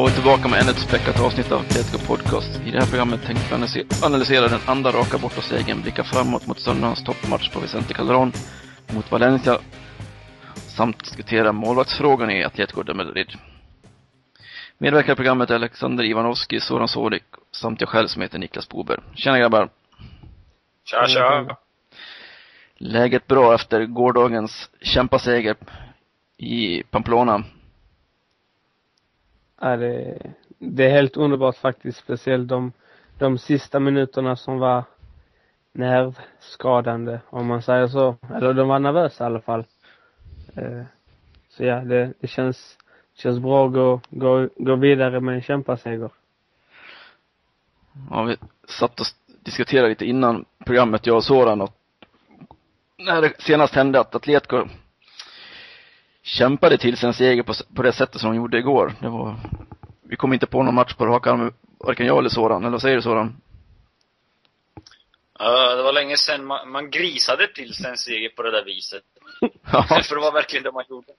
då vi tillbaka med ännu ett späckat avsnitt av Atletico Podcast. I det här programmet tänkte vi analysera- den andra raka bortasegern, blicka framåt mot söndagens toppmatch på Vicente Calderón mot Valencia samt diskutera målvaktsfrågan i Atletico de Madrid. Medverkar i programmet är Alexander Ivanovski, Soran Solik samt jag själv som heter Niklas Bober. Tjena grabbar! Tja, tja. Läget bra efter gårdagens kämpaseger i Pamplona. Ja, det, det är helt underbart faktiskt, speciellt de, de sista minuterna som var nervskadande, om man säger så. Eller de var nervösa i alla fall. Eh, så ja, det, det känns, känns bra att gå, gå, gå vidare med en kämpaseger. Ja, vi satt och diskuterade lite innan programmet, jag och Soran, och när det senast hände att Atletico kämpade till sig en seger på, på det sättet som de gjorde igår. Det var, vi kom inte på någon match på rak arm, varken jag eller Soran, eller vad säger du Soran? Ja, det var länge sedan man, man grisade till sig en seger på det där viset. Ja, För det var verkligen det man gjorde.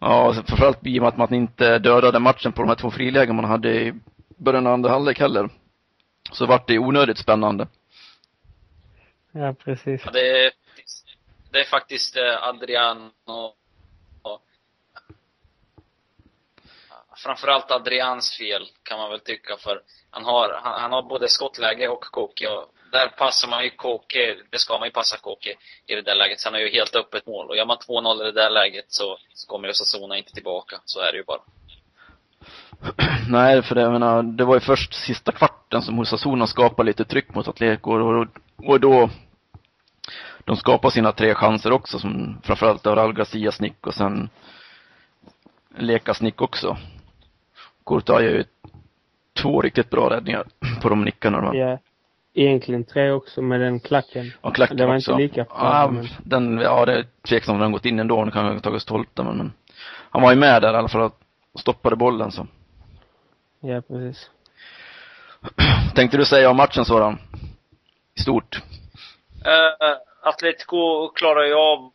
ja framförallt i och med att man inte dödade matchen på de här två frilägen man hade i början av andra halvlek heller. Så vart det onödigt spännande. Ja, precis. Ja, det, det är faktiskt Adriano Adrian och, och framförallt Adrians fel, kan man väl tycka, för han har, han, han har både skottläge och Koke och där passar man ju Koke, det ska man ju passa Koke i det där läget. Så han har ju helt öppet mål. Och gör man 2-0 i det där läget så, så kommer Osasuna inte tillbaka. Så är det ju bara. Nej, för det, jag menar, det var ju först sista kvarten som Osasuna skapade lite tryck mot Atletico och, och då de skapade sina tre chanser också som framförallt av Raul Garcias nick och sen Lekas nick också. Courtois gör ju två riktigt bra räddningar på de nickarna. Ja, egentligen tre också med den klacken. Och klacken Det var också. inte lika Ja, men- den, ja, det är tveksamt om den gått in ändå. Den kan ha tagit stolta, men, men han var ju med där i alla fall och stoppade bollen så. Ja, precis. Tänkte du säga om matchen Soran? I stort? Uh, Atletico klarar ju av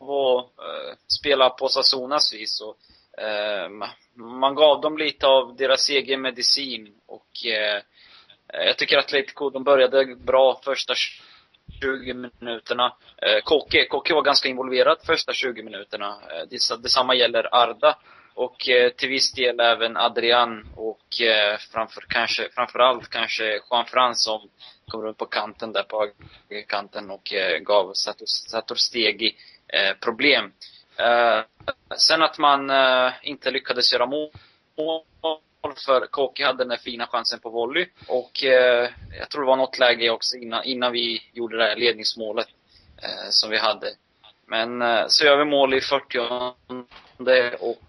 att eh, spela på Sassonas vis och eh, man gav dem lite av deras egen medicin och eh, jag tycker Atletico, de började bra första 20 minuterna. Eh, Koke, Koke var ganska involverad första 20 minuterna. Eh, detsamma gäller Arda. Och eh, till viss del även Adrian och eh, framför, kanske, framförallt kanske Juan Fran som kom runt på kanten där på högerkanten och eh, gav Sator, Sator Stegi eh, problem. Eh, sen att man eh, inte lyckades göra mål för Koki hade den där fina chansen på volley. Och eh, jag tror det var något läge också innan, innan vi gjorde det här ledningsmålet som vi hade. Men så gör vi mål i 40 och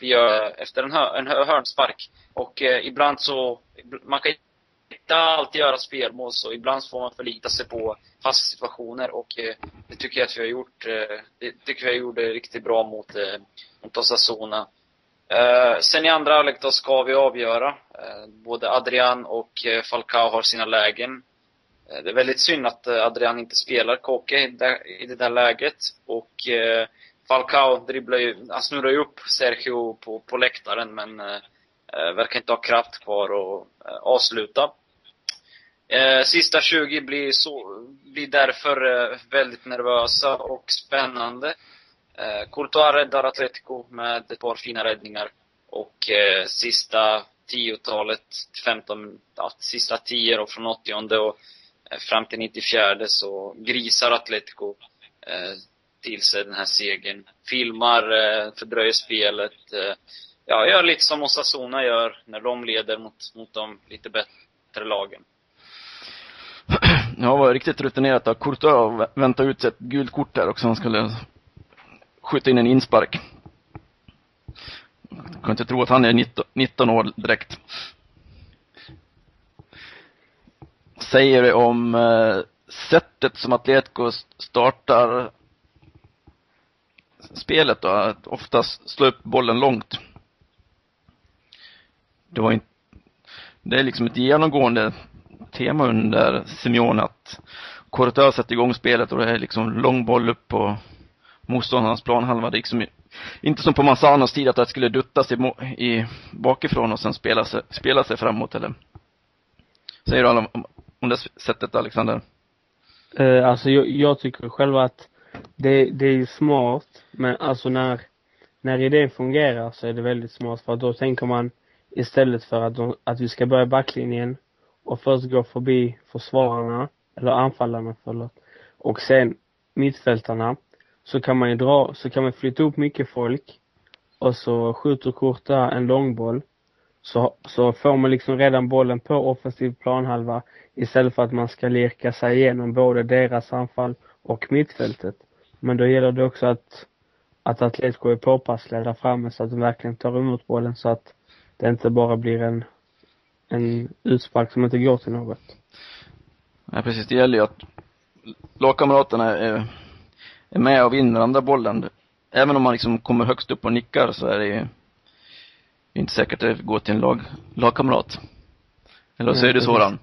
vi gör efter en, hör, en hörnspark. Och ibland så, man kan inte alltid göra spelmål så ibland får man förlita sig på fasta situationer och eh, det tycker jag att vi har gjort, eh, det tycker jag gjorde riktigt bra mot, eh, mot Osasuna. Eh, sen i andra halvlek då ska vi avgöra. Eh, både Adrian och eh, Falcao har sina lägen. Det är väldigt synd att Adrian inte spelar Koke i det, i det där läget. Och Falcao dribblar ju, han snurrar ju upp Sergio på, på läktaren men verkar inte ha kraft kvar att avsluta. Eh, sista 20 blir, så, blir därför eh, väldigt nervösa och spännande. Eh, Courtois räddar Atletico med ett par fina räddningar. Och eh, sista tiotalet, 15, ja, sista tio då från 80 och eh, fram till 94 så grisar Atletico eh, till sig den här segern. Filmar, eh, fördröjer spelet. Eh, ja, gör lite som Osasuna gör när de leder mot, mot de lite bättre lagen. Ja, var riktigt rutinerat av Courtois att vänta ut ett gult kort där också. Han skulle skjuta in en inspark. kan inte tro att han är 19, 19 år direkt. Säger det om eh, sättet som Atletico startar spelet då, att oftast slå upp bollen långt. Det var inte, det är liksom ett genomgående tema under Simeone att Courtois sätter igång spelet och det är liksom lång boll upp på motståndarnas planhalva. Det är liksom inte som på Manzanos tid att det skulle duttas i, i bakifrån och sen spela sig, spela sig framåt eller? Säger du om, om, om det sättet Alexander? Uh, alltså jag, jag tycker själv att det, det är ju smart, men alltså när, när idén fungerar så är det väldigt smart för att då tänker man istället för att, de, att vi ska börja backlinjen och först gå förbi försvararna, eller anfallarna förlåt, och sen mittfältarna, så kan man ju dra, så kan man flytta upp mycket folk. Och så skjuter Kurta en långboll. Så, så får man liksom redan bollen på offensiv planhalva istället för att man ska lirka sig igenom både deras anfall och mittfältet. Men då gäller det också att, att Atletico är påpassliga där framme så att de verkligen tar emot bollen så att det inte bara blir en, en utspark som inte går till något. Ja, precis. Det gäller ju att lagkamraterna är, är med och vinner andra bollen. Även om man liksom kommer högst upp och nickar så är det ju inte säkert att det går till en lag, lagkamrat. Eller så är det sådan.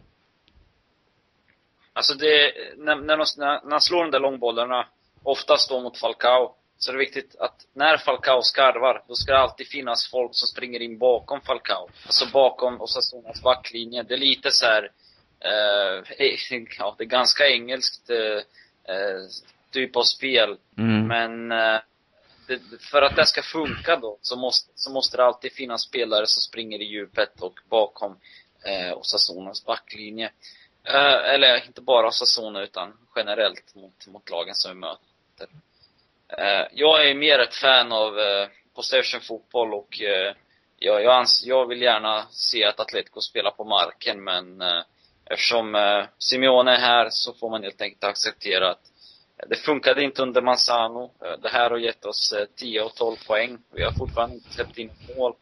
Alltså det, när, när, de, när han slår de där långbollarna, oftast då mot Falcao, så är det viktigt att när Falcao skarvar, då ska det alltid finnas folk som springer in bakom Falcao. Alltså bakom Osasunas backlinje. Det är lite så här, eh, ja, det är ganska engelskt eh, eh, typ av spel. Mm. Men eh, det, för att det ska funka då, så måste, så måste det alltid finnas spelare som springer i djupet och bakom eh, Osasunas backlinje. Eh, eller inte bara Osasuna, utan generellt mot, mot lagen som vi möter. Eh, jag är mer ett fan av eh, possession fotboll och eh, jag, jag, ans jag vill gärna se att Atletico spelar på marken, men eh, eftersom eh, Simeone är här så får man helt enkelt acceptera att det funkade inte under Manzano. Det här har gett oss 10 och 12 poäng. Vi har fortfarande inte släppt in mål.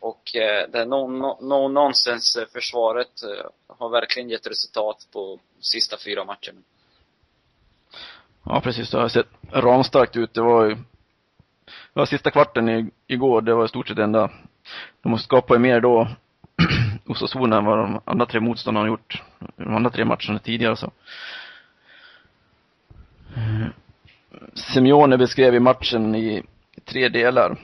Och det no, no, no nonsense försvaret har verkligen gett resultat på sista fyra matcherna. Ja, precis. Det har sett ramstarkt ut. Det var ju, det var sista kvarten i, igår, det var i stort sett det enda. De skapade mer då Osasuna än vad de andra tre motståndarna har gjort de andra tre matcherna tidigare så. Simeone beskrev i matchen i tre delar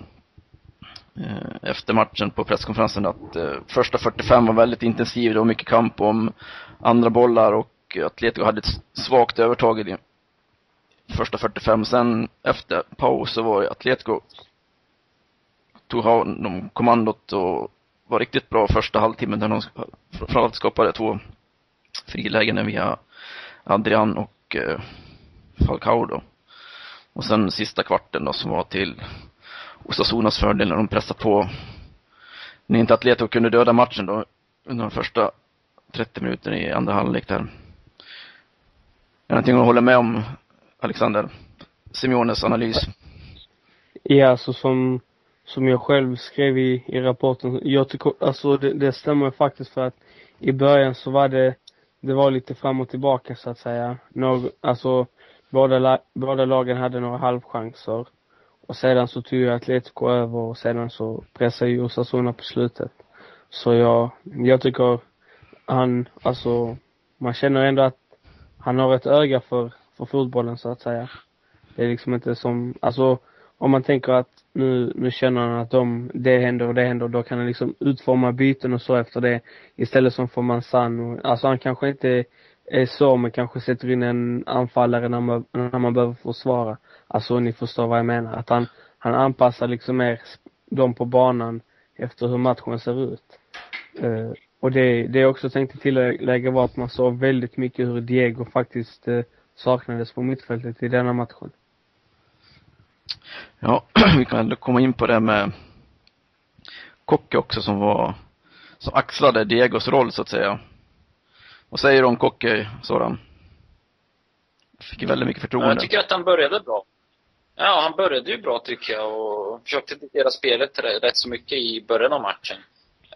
eh, efter matchen på presskonferensen att eh, första 45 var väldigt intensiv, det var mycket kamp om andra bollar och Atletico hade ett svagt övertag i det första 45. Sen efter paus så var Atletico tog hand om kommandot och var riktigt bra första halvtimmen där de framförallt skapade två frilägen via Adrian och eh, Falcao då. Och sen sista kvarten då som var till Osasunas fördel när de pressade på. När inte Atletico kunde döda matchen då under de första 30 minuterna i andra halvlek där. Är det någonting att hålla med om Alexander? Simeones analys? Ja, alltså som, som jag själv skrev i, i rapporten, jag tycker, alltså det, det stämmer faktiskt för att i början så var det, det var lite fram och tillbaka så att säga. Någ, alltså båda, båda lagen hade några halvchanser. Och sedan så tog ju Atletico över och sedan så pressade ju Osasuna på slutet. Så jag, jag tycker han, alltså, man känner ändå att han har ett öga för, för fotbollen så att säga. Det är liksom inte som, alltså om man tänker att nu, nu känner han att de, det händer och det händer, då kan han liksom utforma byten och så efter det. Istället som för Manzano. Alltså han kanske inte är så, men kanske sätter in en anfallare när man, när man behöver försvara. Alltså ni förstår vad jag menar. Att han, han anpassar liksom mer dem på banan efter hur matchen ser ut. Uh, och det, det jag också tänkte tillägga var att man såg väldigt mycket hur Diego faktiskt uh, saknades på mittfältet i denna matchen. Ja, vi kan ändå komma in på det med Kocke också som var, som axlade Diegos roll så att säga. Vad säger du om Kocke, Soran? Fick väldigt mycket förtroende. Jag tycker att han började bra. Ja, han började ju bra tycker jag och försökte diktera spelet rätt så mycket i början av matchen.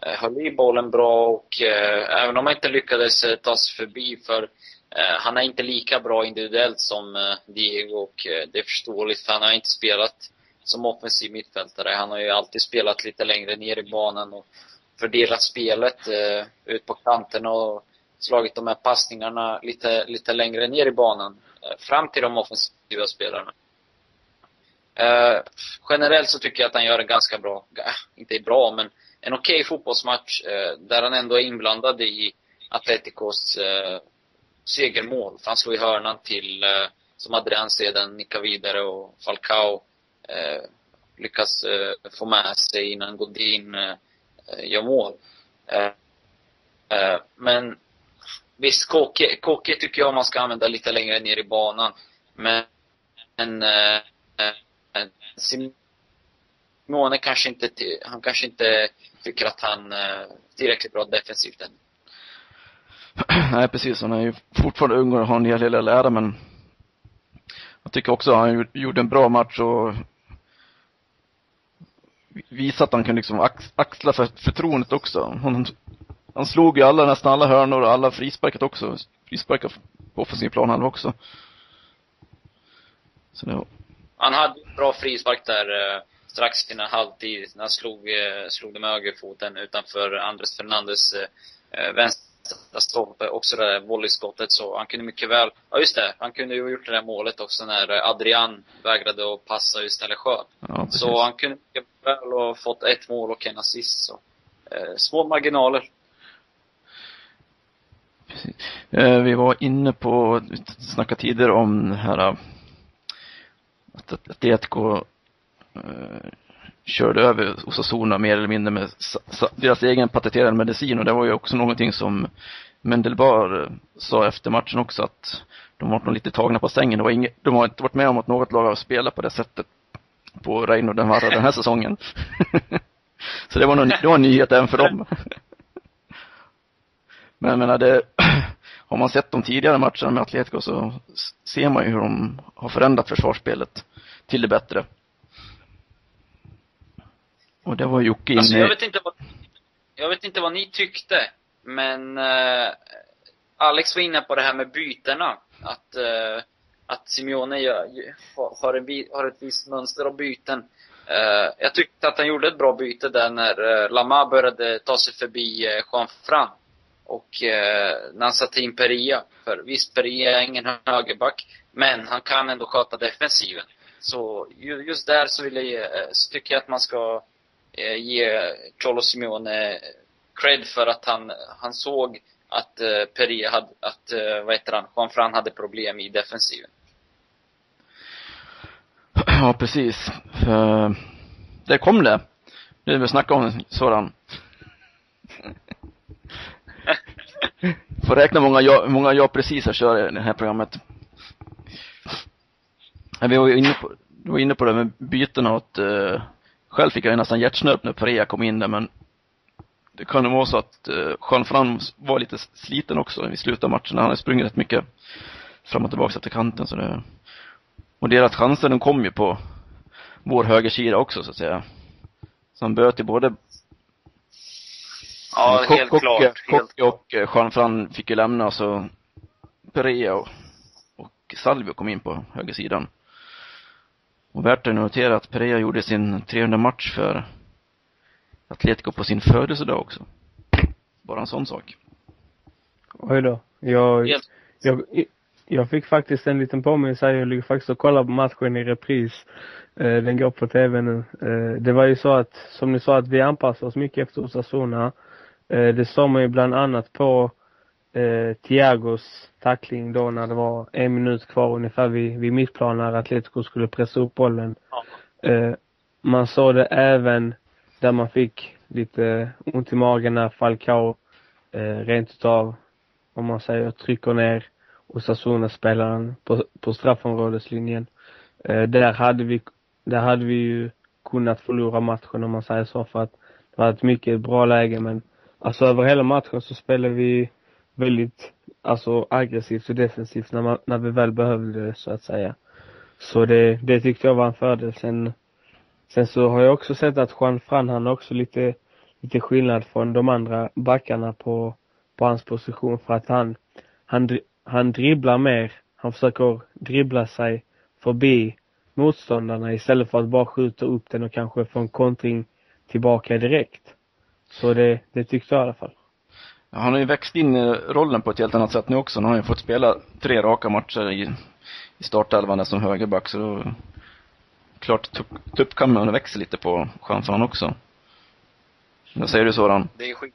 Eh, höll i bollen bra och eh, även om han inte lyckades eh, ta sig förbi för Eh, han är inte lika bra individuellt som eh, Diego och eh, det är förståeligt för han har inte spelat som offensiv mittfältare. Han har ju alltid spelat lite längre ner i banan och fördelat spelet ut på kanterna och slagit de här passningarna lite, lite längre ner i banan. Fram till de offensiva spelarna. Generellt så tycker jag att han gör en ganska bra, äh, inte bra, men en okej okay fotbollsmatch där han ändå är inblandad i Atleticos segermål. För han slår i hörnan till, eh, som Adrian sedan nickar vidare och Falcao eh, lyckas eh, få med sig innan Godin eh, eh gör mål. Eh, eh, men visst, KK, KK tycker jag man ska använda lite längre ner i banan. Men, men eh, eh Simone kanske inte, han kanske inte tycker att han är tillräckligt bra defensivt än. Nej, precis. Han är ju fortfarande ung och har en hel del att lära, men jag tycker också att han gjorde en bra match och visade att han kunde liksom axla för, förtroendet också. Han, han slog ju alla, nästan alla hörnor och alla frisparkat också. Frisparkar på offensiv plan han också. Så det var... Han hade en bra frispark där eh, strax innan halvtid. När han slog, eh, slog det med högerfoten utanför Andres Fernandes eh, vänster eh vänster stolpe, också det där volleyskottet så han kunde mycket väl, ja just det, han kunde ju ha gjort det där målet också när Adrian vägrade att passa och istället sköt. Ja, så han kunde mycket väl ha fått ett mål och en assist så. Eh, små marginaler. Precis. Eh, vi var inne på, snackade tidigare om det här att Atletico eh, körde över Osasuna mer eller mindre med deras egen patenterade medicin och det var ju också någonting som Mendelbar eh, sa efter matchen också att de var nog lite tagna på sängen. Det var inget, de har inte varit med om att något lag har spelat på det sättet på Reino den, den här säsongen. Så det var, nog, det var en nyhet även för dem. Men jag menar, det, har man sett de tidigare matcherna med Atletico så ser man ju hur de har förändrat försvarsspelet till det bättre. Och det var Jocke inne alltså, jag vet inte vad, jag vet inte vad ni tyckte, men uh, Alex var inne på det här med bytena. Att, uh, att Simeone gör, har, en, har ett visst mönster av byten. Uh, jag tyckte att han gjorde ett bra byte där när uh, Lama började ta sig förbi uh, Juan Fran. Och när han satte in Peria. För visst, Peria är ingen högerback, men han kan ändå sköta defensiven. Så just där så vill jag så tycker jag att man ska eh, ge Cholo Simeone cred för att han, han såg att eh, Peri hade, att, eh, vad heter han, Juan Fran hade problem i defensiven. Ja, precis. För, där kom det. Nu vi snackar om sådan. Får räkna många jag, många jag precis har kört i det här programmet. Vi var ju inne på, vi var inne på det med bytena åt uh, eh, själv fick jag nästan hjärtsnörp när Perea kom in där, men det kan vara så att uh, Jean Frans var lite sliten också i slutet av matchen. Han hade sprungit rätt mycket fram och tillbaka efter kanten så det och deras chanser de kom ju på vår högersida också så att säga. Så han böt ju både Ja, Kock, helt Kock, klart. Kock och Jean Fran fick ju lämna så Perea och, och Salvio kom in på högersidan. Och värt att notera att Pereira gjorde sin 300 match för Atletico på sin födelsedag också. Bara en sån sak. Oj då. Jag, jag, jag fick faktiskt en liten påminnelse här. Jag ligger faktiskt och kollar på matchen i repris. Eh, den går på tv nu. Eh, det var ju så att, som ni sa, att vi anpassar oss mycket efter Osasuna. Eh, det såg man ju bland annat på eh, Thiagos tackling då när det var en minut kvar ungefär vid, vid mittplan när Atletico skulle pressa upp bollen. Ja. Eh, man såg det även där man fick lite ont i magen när Falcao eh, rent utav, om man säger, trycker ner Osasuna-spelaren på, på straffområdeslinjen. Eh, där hade vi, där hade vi ju kunnat förlora matchen om man säger så för att det var ett mycket bra läge men alltså över hela matchen så spelade vi väldigt, alltså aggressivt och defensivt när, man, när vi väl behövde det så att säga. Så det, det tyckte jag var en fördel. Sen, sen så har jag också sett att Juan Fran, han har också lite, lite skillnad från de andra backarna på, på hans position för att han, han, han dribblar mer. Han försöker dribbla sig förbi motståndarna istället för att bara skjuta upp den och kanske få en kontring tillbaka direkt. Så det, det tyckte jag i alla fall. Han har ju växt in i rollen på ett helt annat sätt nu också. nu har han ju fått spela tre raka matcher i, i startelvan som högerback, så då, klart tuppkammen växer lite på chansen också. Vad säger du Soran? Det är skit.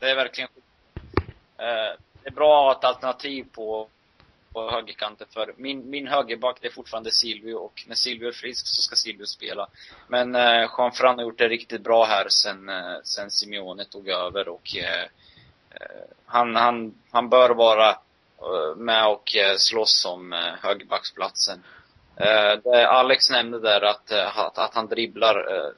Det är verkligen skit. Eh, det är bra att ha ett alternativ på på högerkanten för min, min högerback det är fortfarande Silvio och när Silvio är frisk så ska Silvio spela. Men eh, Jean Fran har gjort det riktigt bra här sen, eh, sen Simeone tog över och eh han, han, han bör vara eh, med och eh, slåss om eh, högerbacksplatsen. Eh, det Alex nämnde där att, att, att han dribblar,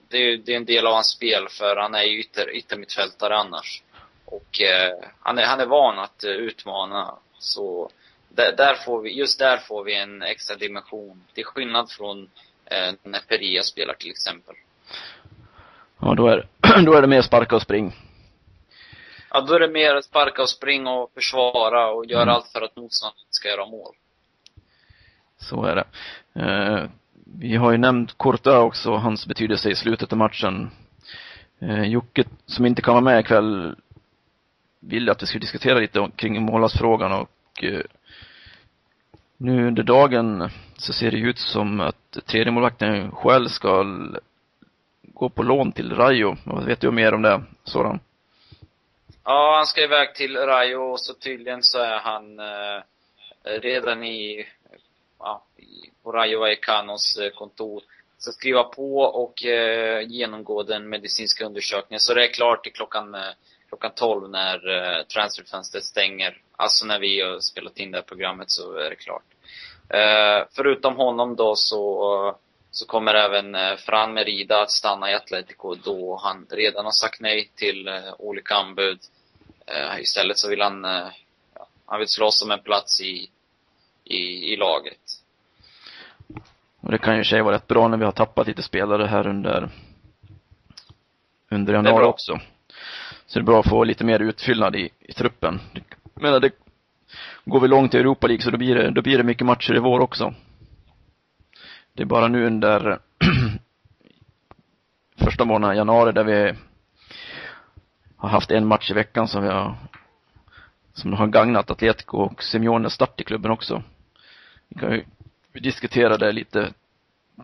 det, är, det är en del av hans spel för han är ju ytter, yttermittfältare annars. Och han, är, han är van att utmana. Så där, där, får vi, just där får vi en extra dimension. Till skillnad från eh, när Peria spelar till exempel. Ja, då är, då är det mer sparka och spring. Ja, då är det mer sparka och spring och försvara och göra mm. allt för att motståndaren ska göra mål. Så är det. Eh, vi har ju nämnt Korta också, hans betydelse i slutet av matchen. Eh, Jocke, som inte kan vara med ikväll, ville att vi skulle diskutera lite kring målvaktsfrågan och eh, nu under dagen så ser det ut som att tredje målvakten själv ska gå på lån till Rayo. Vad vet du mer om det, Soran? Ja, han ska iväg till Rayo och så tydligen så är han eh, redan i, ja, på Rayo Vallecanos eh, kontor. Ska skriva på och eh, genomgå den medicinska undersökningen. Så det är klart till klockan, eh, klockan 12 när eh, transferfönstret stänger. Alltså när vi har spelat in det här programmet så är det klart. Eh, förutom honom då så, eh, så kommer även eh, Fran Merida att stanna i Atletico då han redan har sagt nej till eh, olika anbud. Eh, istället så vill han, han vill slåss om en plats i, i, i laget. Och det kan ju sig vara rätt bra när vi har tappat lite spelare här under, under januari också. Så det är bra att få lite mer utfyllnad i, i truppen. Menar, det, går vi långt i Europa League så då blir det, då blir det mycket matcher i vår också. Det är bara nu under första månaden, januari, där vi har haft en match i veckan som vi har som har gagnat Atletico och Simeones start i klubben också. Vi kan ju diskutera det lite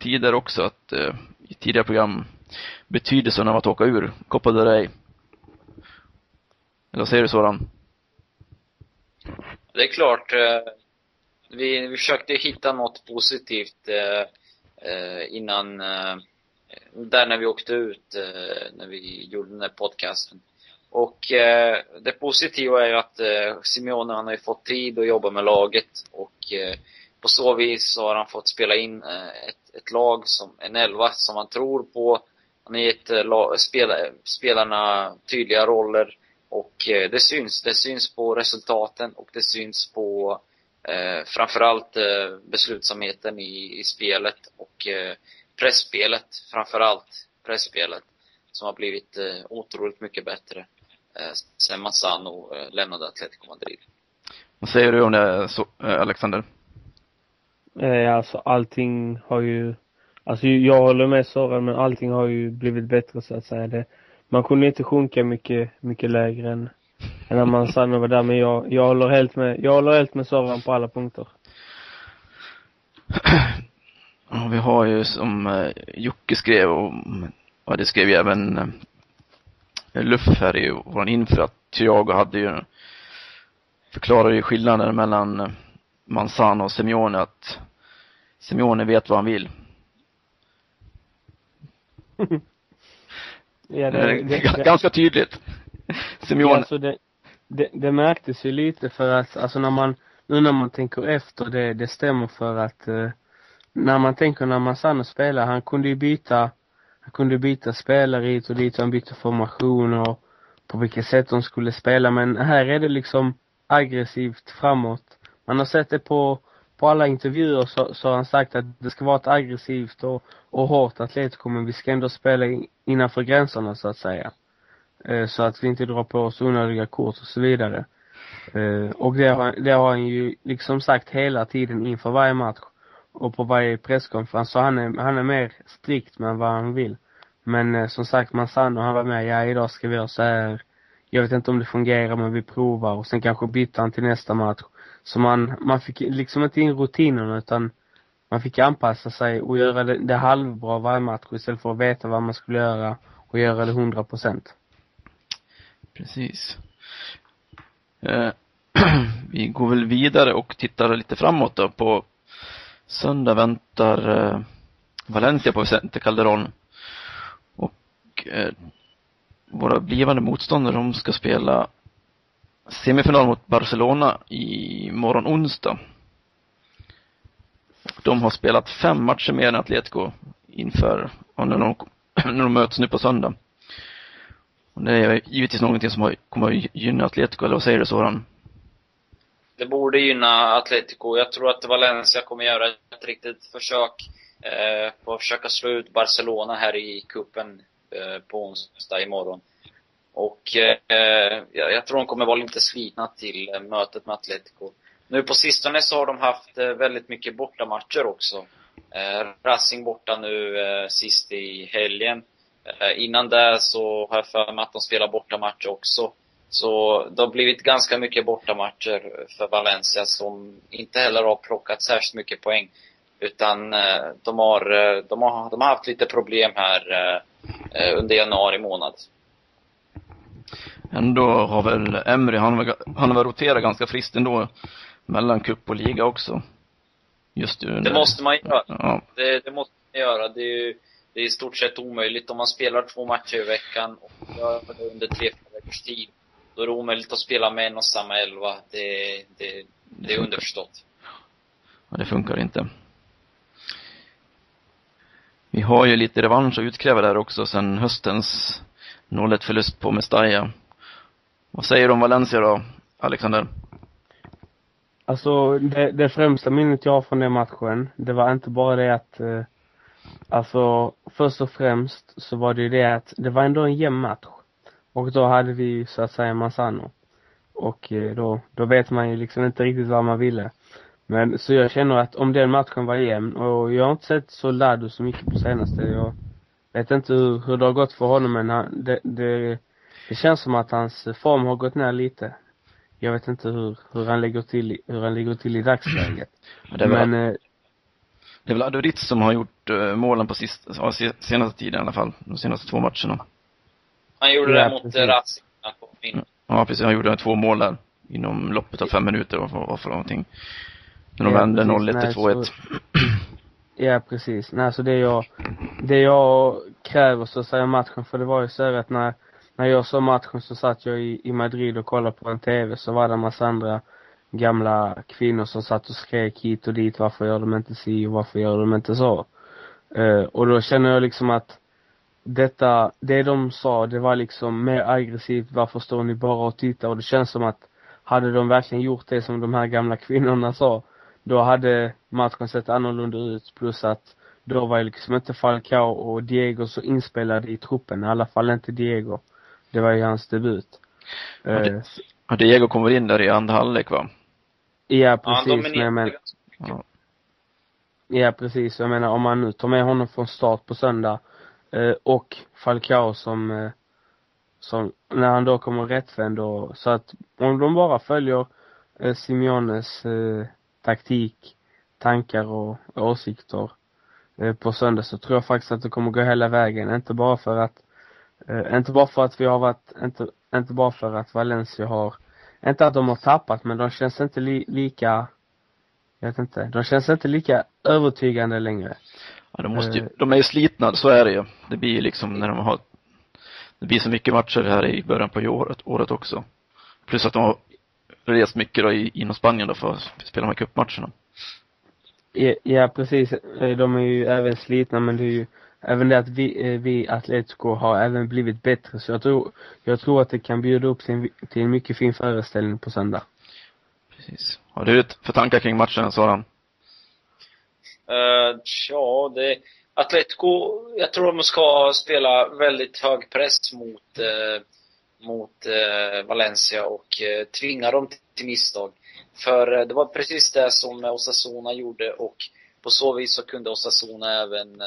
tidigare också, att eh, i tidigare program betydelsen av att åka ur Copa del Rey. Eller vad säger du Soran? Det är klart, eh, vi, vi försökte hitta något positivt eh, Eh, innan, eh, där när vi åkte ut, eh, när vi gjorde den här podcasten. Och det positiva är ju att Simeone, han har ju fått tid att jobba med laget och på så vis så har han fått spela in ett, ett lag som, en elva som han tror på. Han har gett spelarna tydliga roller och eh, det syns. Det syns på resultaten och det syns på eh, framförallt eh, beslutsamheten i, i spelet och eh, pressspelet framförallt. Pressspelet som har blivit eh, otroligt mycket bättre eh, sen Massano eh, lämnade Atletico Madrid. Vad säger du om det, så, eh, Alexander? Eh, alltså allting har ju, alltså jag håller med Soran men allting har ju blivit bättre så att säga. Det, man kunde inte sjunka mycket, mycket lägre än, än när man var där. Men jag, jag håller helt med, jag håller helt med Soran på alla punkter. Ja, vi har ju som eh, Jocke skrev och, och det skrev ju även eh, Luff här i våran inför att Thiago hade ju förklarar ju skillnaden mellan eh, Manzano och Simeone att Simeone vet vad han vill. Ja, det, det, det, ganska tydligt. Simeone. Ja, alltså det, det, det märktes ju lite för att, alltså när man, nu när man tänker efter, det, det stämmer för att eh, när man tänker när Massano spelar, han kunde ju byta, han kunde byta spelare hit och dit, och han bytte formation och på vilket sätt de skulle spela, men här är det liksom aggressivt framåt. Man har sett det på, på alla intervjuer så, så har han sagt att det ska vara ett aggressivt och, och hårt Atletico men vi ska ändå spela innanför gränserna så att säga. Eh, så att vi inte drar på oss onödiga kort och så vidare. Eh, och det har, det har han ju liksom sagt hela tiden inför varje match och på varje presskonferens. Så han är, han är mer strikt med vad han vill. Men eh, som sagt, Manzano han var med, ja idag ska vi göra så här. Jag vet inte om det fungerar men vi provar och sen kanske bytte han till nästa match. Så man, man fick liksom inte in rutinerna utan man fick anpassa sig och göra det, det halvbra varje match istället för att veta vad man skulle göra och göra det hundra procent. Precis. Eh, vi går väl vidare och tittar lite framåt då på söndag väntar eh, Valencia på Vicente Calderón. Och eh, våra blivande motståndare, de ska spela semifinal mot Barcelona i morgon onsdag. De har spelat fem matcher mer än Atletico inför, när de, när de möts nu på söndag. Och det är givetvis någonting som har, kommer att gynna Atletico, eller vad säger du Soran? Det borde gynna Atletico. Jag tror att Valencia kommer göra ett riktigt försök eh, på att försöka slå ut Barcelona här i kuppen eh, på onsdag imorgon. Och eh, jag tror de kommer vara lite slitna till eh, mötet med Atletico. Nu på sistone så har de haft eh, väldigt mycket bortamatcher också. Eh, Racing borta nu eh, sist i helgen. Eh, innan det så har jag för mig att de spelar bortamatch också. Så det har blivit ganska mycket bortamatcher för Valencia som inte heller har plockat särskilt mycket poäng. Utan eh, de har, eh, de har, de har haft lite problem här under januari månad. Ändå har väl Emry, han, han har roterat ganska friskt ändå mellan cup och liga också. Just nu. Det måste man göra. Ja. Det, det måste man göra. Det är ju det är i stort sett omöjligt om man spelar två matcher i veckan och gör det under tre, fyra veckors tid. Då är det omöjligt att spela med en och samma elva. Det, det, det är underförstått. Ja, det funkar inte. Vi har ju lite revansch att utkräva där också sen höstens 0-1 förlust på Mestalla. Vad säger du om Valencia då, Alexander? Alltså, det, det främsta minnet jag har från den matchen, det var inte bara det att eh, Alltså, först och främst så var det ju det att det var ändå en jämn match. Och då hade vi så att säga Manzano. Och eh, då, då vet man ju liksom inte riktigt vad man ville. Men så jag känner att om den matchen var jämn, och jag har inte sett Soldado så mycket på senaste, jag vet inte hur, hur det har gått för honom men han, det, det, det känns som att hans form har gått ner lite. Jag vet inte hur, hur han ligger till, hur han ligger till i dagsläget. Ja, men, eh, det är väl Adoritz som har gjort uh, målen på sist, senaste tiden i alla fall. De senaste två matcherna. Han gjorde ja, det mot Racing. Mm. Ja, precis. Han gjorde två mål där. Inom loppet av fem minuter, vad för, för någonting. När de ja, vände 0-1 till 2-1. Så... Ja, precis. Nej, så det jag, det jag kräver så att säga matchen, för det var ju så att när, när jag såg matchen så satt jag i, i Madrid och kollade på en TV, så var det en massa andra gamla kvinnor som satt och skrek hit och dit, varför gör de inte si och varför gör de inte så? Uh, och då känner jag liksom att detta, det de sa, det var liksom mer aggressivt, varför står ni bara och tittar? Och det känns som att hade de verkligen gjort det som de här gamla kvinnorna sa, då hade matchen sett annorlunda ut, plus att då var ju liksom inte Falcao och Diego så inspelade i truppen, i alla fall inte Diego. Det var ju hans debut. Ja, det, uh, ja, Diego kommer in där i andra halvlek va? Ja, precis. Ja, men, ja. ja, precis. Jag menar om man nu tar med honom från start på söndag eh, och Falcao som, eh, som, när han då kommer rättvänd och, så att om de bara följer eh, Simeones eh, taktik, tankar och åsikter eh, på söndag så tror jag faktiskt att det kommer gå hela vägen. Inte bara för att, eh, inte bara för att vi har varit, inte, inte bara för att Valencia har inte att de har tappat, men de känns inte li, lika, jag vet inte, de känns inte lika övertygande längre. Ja, de måste ju, uh, de är ju slitna, så är det ju. Det blir ju liksom när de har, det blir så mycket matcher här i början på året, året också. Plus att de har rest mycket då i, inom Spanien då för att spela de här cupmatcherna. Ja, ja, precis. Eh, de är ju även slitna, men det är ju även det att vi, eh, vi Atletico har även blivit bättre. Så jag tror, jag tror att det kan bjuda upp till, till en mycket fin föreställning på söndag. Precis. Har du för tankar kring matchen, Soran? Uh, ja, det... Atletico, jag tror de ska spela väldigt hög press mot, uh, mot uh, Valencia och uh, tvinga dem till misstag. För det var precis det som Osasuna gjorde och på så vis så kunde Osasuna även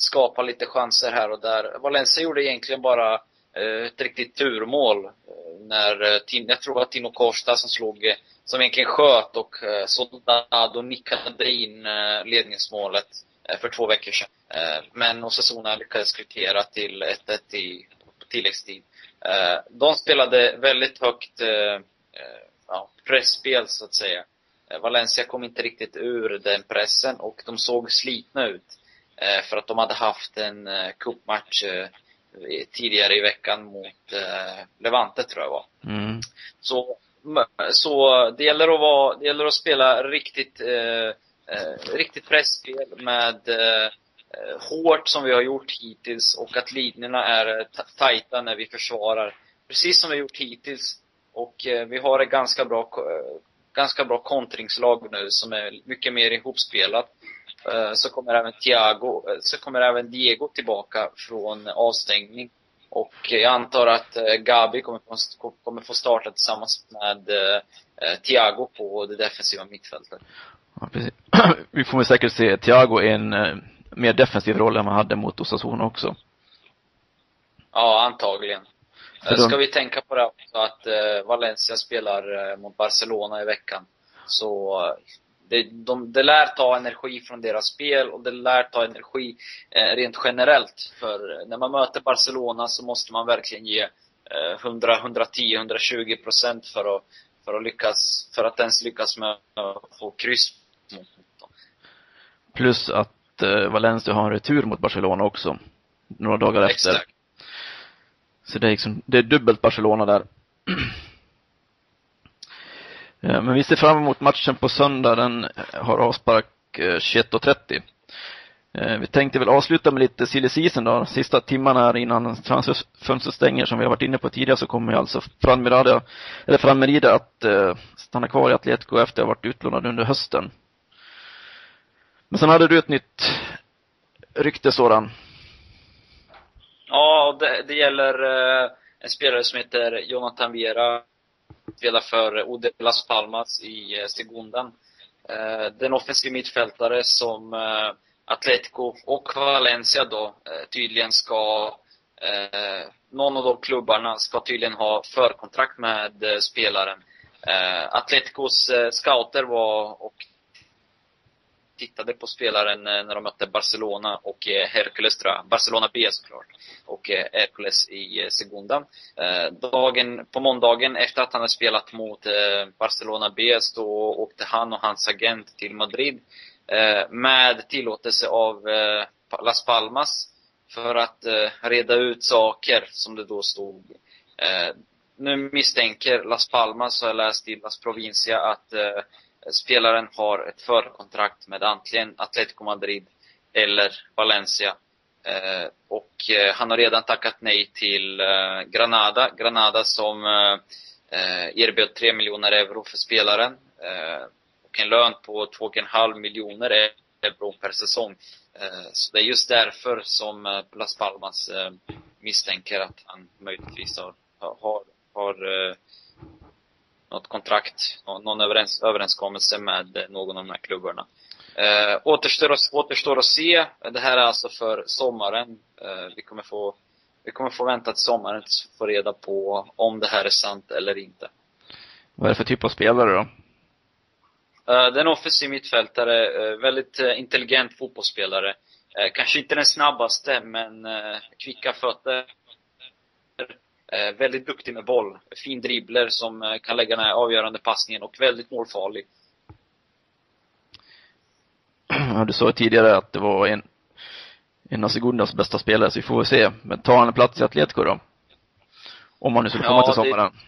skapa lite chanser här och där. Valencia gjorde egentligen bara eh, ett riktigt turmål. Eh, när, eh, jag tror att Tino Costa som slog som egentligen sköt och eh, Soldado nickade in eh, ledningsmålet för två veckor sedan. Men Osasuna lyckades kvittera till 1-1 i tilläggstid. De spelade väldigt högt ja, pressspel så att säga. Valencia kom inte riktigt ur den pressen och de såg slitna ut. För att de hade haft en cupmatch tidigare i veckan mot Levante tror jag var. Mm. Så så det gäller att vara, det gäller att spela riktigt, eh, eh, riktigt pressspel med eh, hårt som vi har gjort hittills och att linjerna är tajta när vi försvarar. Precis som vi har gjort hittills. Och eh, vi har ett ganska bra, eh, ganska bra kontringslag nu som är mycket mer ihopspelat. Eh, så kommer även Thiago, så kommer även Diego tillbaka från avstängning. Och jag antar att eh, Gabi kommer få, kommer få starta tillsammans med eh, Thiago på det defensiva mittfältet. Ja, precis. Vi får väl säkert se Thiago i en eh, mer defensiv roll än man hade mot Osasuna också. Ja, antagligen. För Ska vi tänka på det också att Valencia spelar mot Barcelona i veckan. Så det, de, det lär ta energi från deras spel och det lär ta energi eh, rent generellt. För när man möter Barcelona så måste man verkligen ge eh, 100, 110, 120 procent för att, för att lyckas, för att ens lyckas med att få kryss. Plus att eh, Valencia har en retur mot Barcelona också. Några dagar efter. Exakt. Så det är liksom, det är dubbelt Barcelona där. Men vi ser fram emot matchen på söndag. Den har avspark eh, 21.30. Eh, vi tänkte väl avsluta med lite silly season då. Sista timmarna här innan transferfönstret stänger som vi har varit inne på tidigare så kommer ju alltså Franmerida, eller Franmerida att eh, stanna kvar i Atletico efter att ha varit utlånad under hösten. Men sen hade du ett nytt rykte Soran. Ja, det, det gäller eh, en spelare som heter Jonathan Vera spelar för Ode Las Palmas i eh, Segundan. Eh, den offensiv mittfältare som eh, Atletico och Valencia då tydligen ska någon av de klubbarna ska tydligen ha förkontrakt med spelaren. Atleticos scouter var och tittade på spelaren eh, när de mötte Barcelona och eh, Hercules tror jag. Barcelona B såklart. Och eh, Hercules i Segunda. Dagen, på måndagen efter att han hade spelat mot Barcelona B så åkte han och hans agent till Madrid med tillåtelse av Las Palmas för att reda ut saker som det då stod. Nu misstänker Las Palmas, har jag läst i Las Provincia, att spelaren har ett förkontrakt med antingen Atletico Madrid eller Valencia. Eh, och eh, han har redan tackat nej till eh, Granada. Granada som eh, eh, erbjöd 3 miljoner euro för spelaren. Eh, och en lön på 2,5 miljoner euro per säsong. så det är just därför som Las Palmas misstänker att han möjligtvis har, har, har något kontrakt, någon överens, överenskommelse med någon av de här klubbarna. Eh, återstår, återstår att se. Det här är alltså för sommaren. Eh, vi kommer få vi kommer få vänta till sommaren tills vi får reda på om det här är sant eller inte. Vad är det för typ av spelare då? Uh, den offensiv mittfältare, uh, väldigt uh, intelligent fotbollsspelare. Kanske inte den snabbaste, men kvicka fötter. Eh, väldigt duktig med boll. Fin dribbler som eh, kan lägga den här avgörande passningen och väldigt målfarlig. Ja, du sa tidigare att det var en, en av Segundas bästa spelare, så vi får väl se. Men tar han en plats i Atletico då? Om han nu skulle komma ja, till sommaren. Det,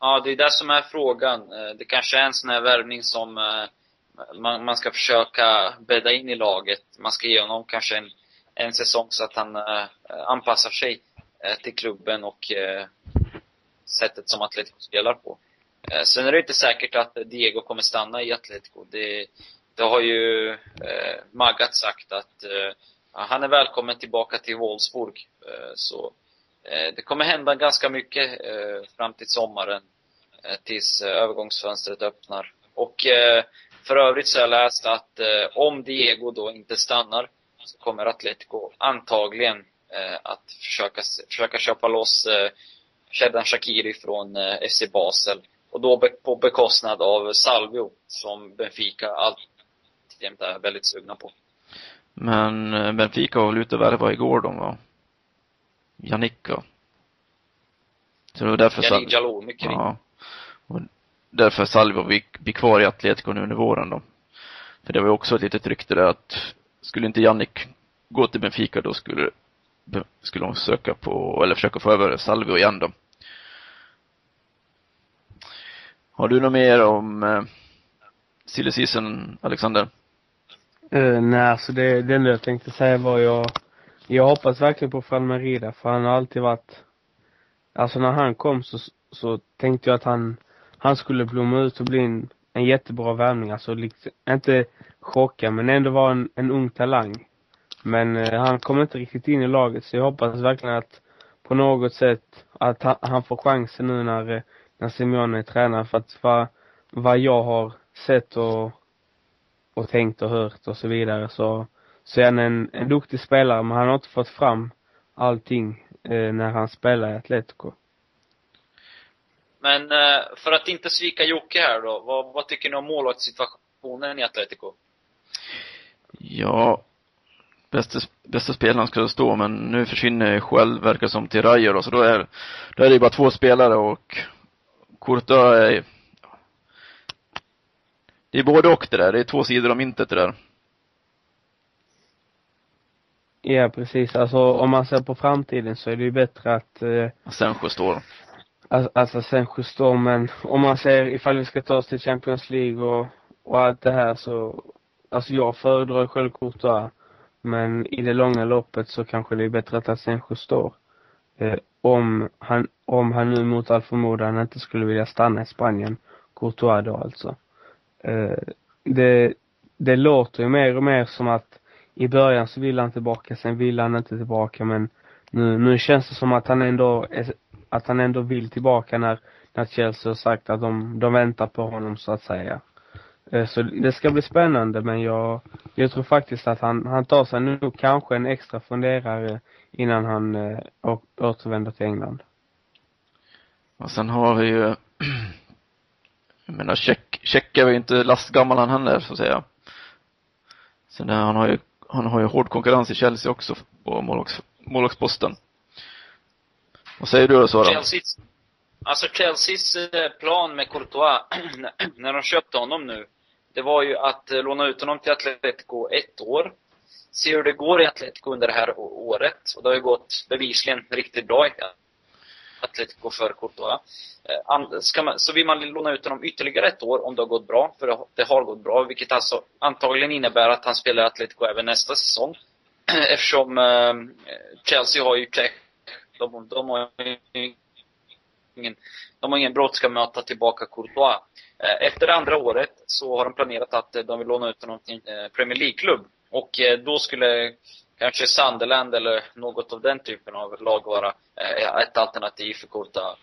ja, det är det som är frågan. Eh, det kanske är en sån här värvning som man, man ska försöka bädda in i laget. Man ska ge honom kanske en, en säsong så att han anpassar sig Eh, Eh, till klubben och eh, sättet som Atletico spelar på. Eh, sen är det inte säkert att Diego kommer stanna i Atletico. Det, det har ju eh, Magath sagt att eh, han är välkommen tillbaka till Wolfsburg. Eh, så eh, det kommer hända ganska mycket eh, fram till sommaren. Eh, tills eh, övergångsfönstret öppnar. Och eh, för övrigt så har jag läst att om Diego då inte stannar så kommer Atletico antagligen att försöka, försöka köpa loss Shedan Shakiri från FC Basel. Och då på bekostnad av Salvio, som Benfica alltjämt är väldigt sugna på. Men eh, Benfica var väl ute och värvade igår de va? Janicka. Så det var därför Janik Jalou, mycket ja. Och därför Salvo blir kvar i Atletico nu under våren då. För det var ju också ett litet rykte där att skulle inte Jannik gå till Benfica då skulle, skulle de söka på, eller försöka få över Salvio igen då. Har du något mer om eh, silly season, Alexander? Uh, nej, alltså det, det enda jag tänkte säga var jag, jag hoppas verkligen på Falmerida för han har alltid varit, alltså när han kom så, så tänkte jag att han, han skulle blomma ut och bli en, en jättebra värvning, alltså liksom, inte chocka men ändå vara en, en ung talang. Men uh, han kom inte riktigt in i laget så jag hoppas verkligen att på något sätt att han, han får chansen nu när, när Simeone är tränare för att vad, vad jag har sett och och tänkt och hört och så vidare så, så är han en, en duktig spelare men han har inte fått fram allting eh, när han spelar i Atletico. Men eh, för att inte svika Jocke här då, vad, vad tycker ni om målvaktssituationen i Atletico? Ja, bästa, bästa spelaren ska stå, men nu försvinner själv, verkar som, till Rayo så då är, då är det ju bara två spelare och Courtois är det är både och det där. Det är två sidor om myntet det där. Ja, precis. Alltså om man ser på framtiden så är det ju bättre att eh, Asensio står. Alltså, alltså Asensio står, men om man ser ifall vi ska ta oss till Champions League och, och allt det här så, alltså jag föredrar själv Courtois. Men i det långa loppet så kanske det är bättre att Asensio står. Eh, om han, om han nu mot all förmodan inte skulle vilja stanna i Spanien, Courtois då alltså. Eh, det, det låter ju mer och mer som att i början så vill han tillbaka, sen vill han inte tillbaka men nu, nu känns det som att han ändå är, att han ändå vill tillbaka när, när Chelsea har sagt att de, de väntar på honom så att säga. Eh, så det ska bli spännande men jag, jag tror faktiskt att han, han tar sig nu kanske en extra funderare innan han äh, återvänder till England. Och sen har vi ju jag menar, Check, Check är ju inte lastgammal han heller, så att säga. Sen där, han har ju, han har ju hård konkurrens i Chelsea också på målvaktsposten. Vad säger du då, Sara? Chelseas, alltså Chelseas eh, plan med Courtois, när de köpte honom nu, det var ju att eh, låna ut honom till Atletico ett år. Se hur det går i Atletico under det här året. Och det har ju gått bevisligen riktigt bra i Atletico för Courtois. Eh, ska man, så vill man låna ut honom ytterligare ett år om det har gått bra, för det har gått bra, vilket alltså antagligen innebär att han spelar Atletico även nästa säsong. Eftersom Chelsea har ju de, de har ju ingen, de har ingen brådska med att ta tillbaka Courtois. Eh, efter det andra året så har de planerat att eh, de vill låna ut honom till en eh, Premier League-klubb. Och då skulle kanske Sunderland eller något av den typen av lag vara ett alternativ för Courtois.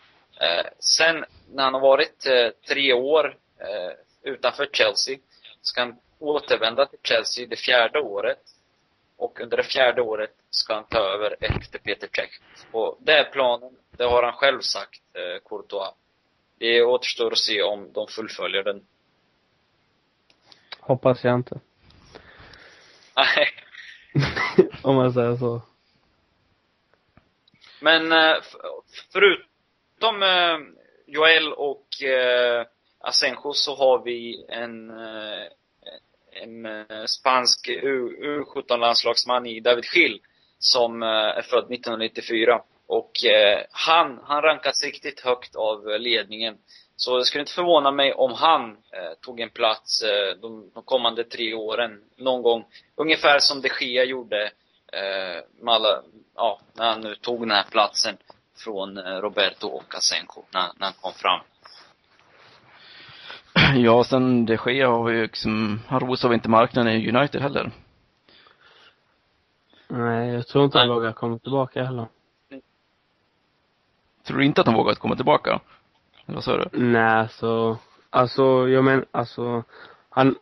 Sen när han har varit tre år utanför Chelsea ska han återvända till Chelsea det fjärde året. Och under det fjärde året ska han ta över efter Peter Cech. Och det är planen. Det har han själv sagt, eh, Courtois. Det återstår att se om de fullföljer den. Hoppas jag inte. Nej. Om man säger så. Men eh, förutom eh, Joel och eh, Asenjo så har vi en, en spansk U17-landslagsman i David Schill som är född 1994. Och han, han rankas riktigt högt av ledningen. Så det skulle inte förvåna mig om han eh, tog en plats eh, de, de, kommande tre åren, någon gång. Ungefär som de Gea gjorde eh, med alla, ja, när han nu tog den här platsen från eh, Roberto och Asenjo, när, när han kom fram. Ja, sen de Gea har vi ju liksom, han rosar inte marknaden i United heller. Nej, jag tror inte han vågar komma tillbaka heller. Tror du inte att han vågar komma tillbaka? Eller vad sa du? Nej, alltså, alltså, jag men, alltså, han,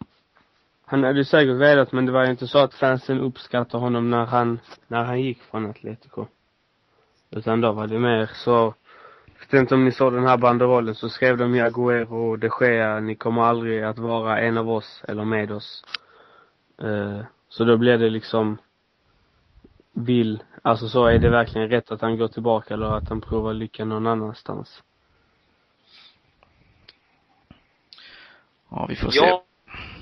han hade ju säkert velat, men det var ju inte så att fansen uppskattade honom när han, när han gick från Atletico. Utan då var det mer så, jag vet inte om ni såg den här banderollen, så skrev de ju Agüero och de Gea, ni kommer aldrig att vara en av oss eller med oss. Uh, så då blev det liksom, vill, alltså så är det verkligen rätt att han går tillbaka eller att han provar lyckan någon annanstans? Ja, vi får se.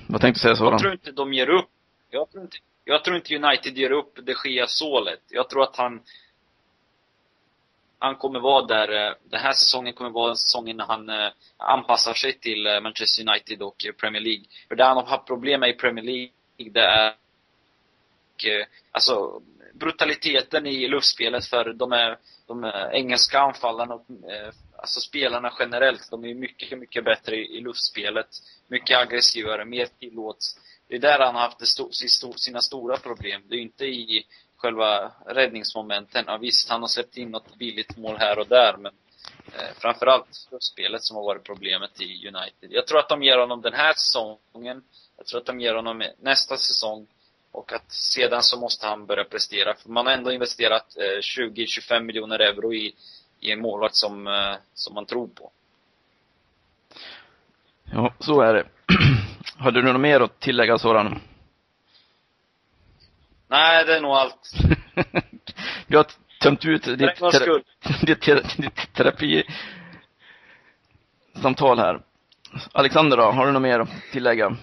Vad tänkte du säga Soran? Jag tror inte de ger upp. Jag tror inte, jag tror inte United ger upp de Gea så lätt. Jag tror att han han kommer vara där, eh, den här säsongen kommer vara säsongen när han eh, anpassar sig till eh, Manchester United och Premier League. För det han har haft problem med i Premier League, det är Eh, alltså brutaliteten i luftspelet för de är, de är engelska anfallarna och eh, alltså spelarna generellt, de är mycket, mycket bättre i, i luftspelet. Mycket aggressivare, mer tillåts. Det är där han har haft sto, sina stora problem. Det är inte i själva räddningsmomenten. Ja, visst, han har släppt in något billigt mål här och där, men eh, framförallt spelet som har varit problemet i United. Jag tror att de ger honom den här säsongen. Jag tror att de ger honom nästa säsong. Och att sedan så måste han börja prestera. För man har ändå investerat eh, 20-25 miljoner euro i, i en målvakt som, eh, som man tror på. Ja, så är det. Hade du något mer att tillägga Soran? Nej, det är nog allt. Vi har tömt ut ditt, tera ditt, tera ditt terapisamtal här. Alexander då, har du något mer att tillägga?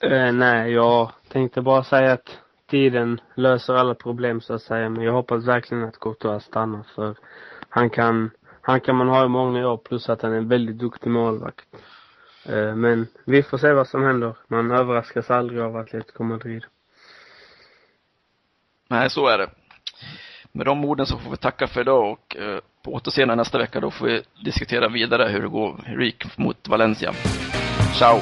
Eh nej, jag tänkte bara säga att tiden löser alla problem så att säga, men jag hoppas verkligen att Courtois stannar för han kan, han kan man ha i många år plus att han är en väldigt duktig målvakt. Eh men vi får se vad som händer. Man överraskas aldrig av Atletico Madrid. Nej, så är det. Med de orden så får vi tacka för idag och eh, på återseende nästa vecka då får vi diskutera vidare hur det går, hur det gick mot Valencia. Ciao!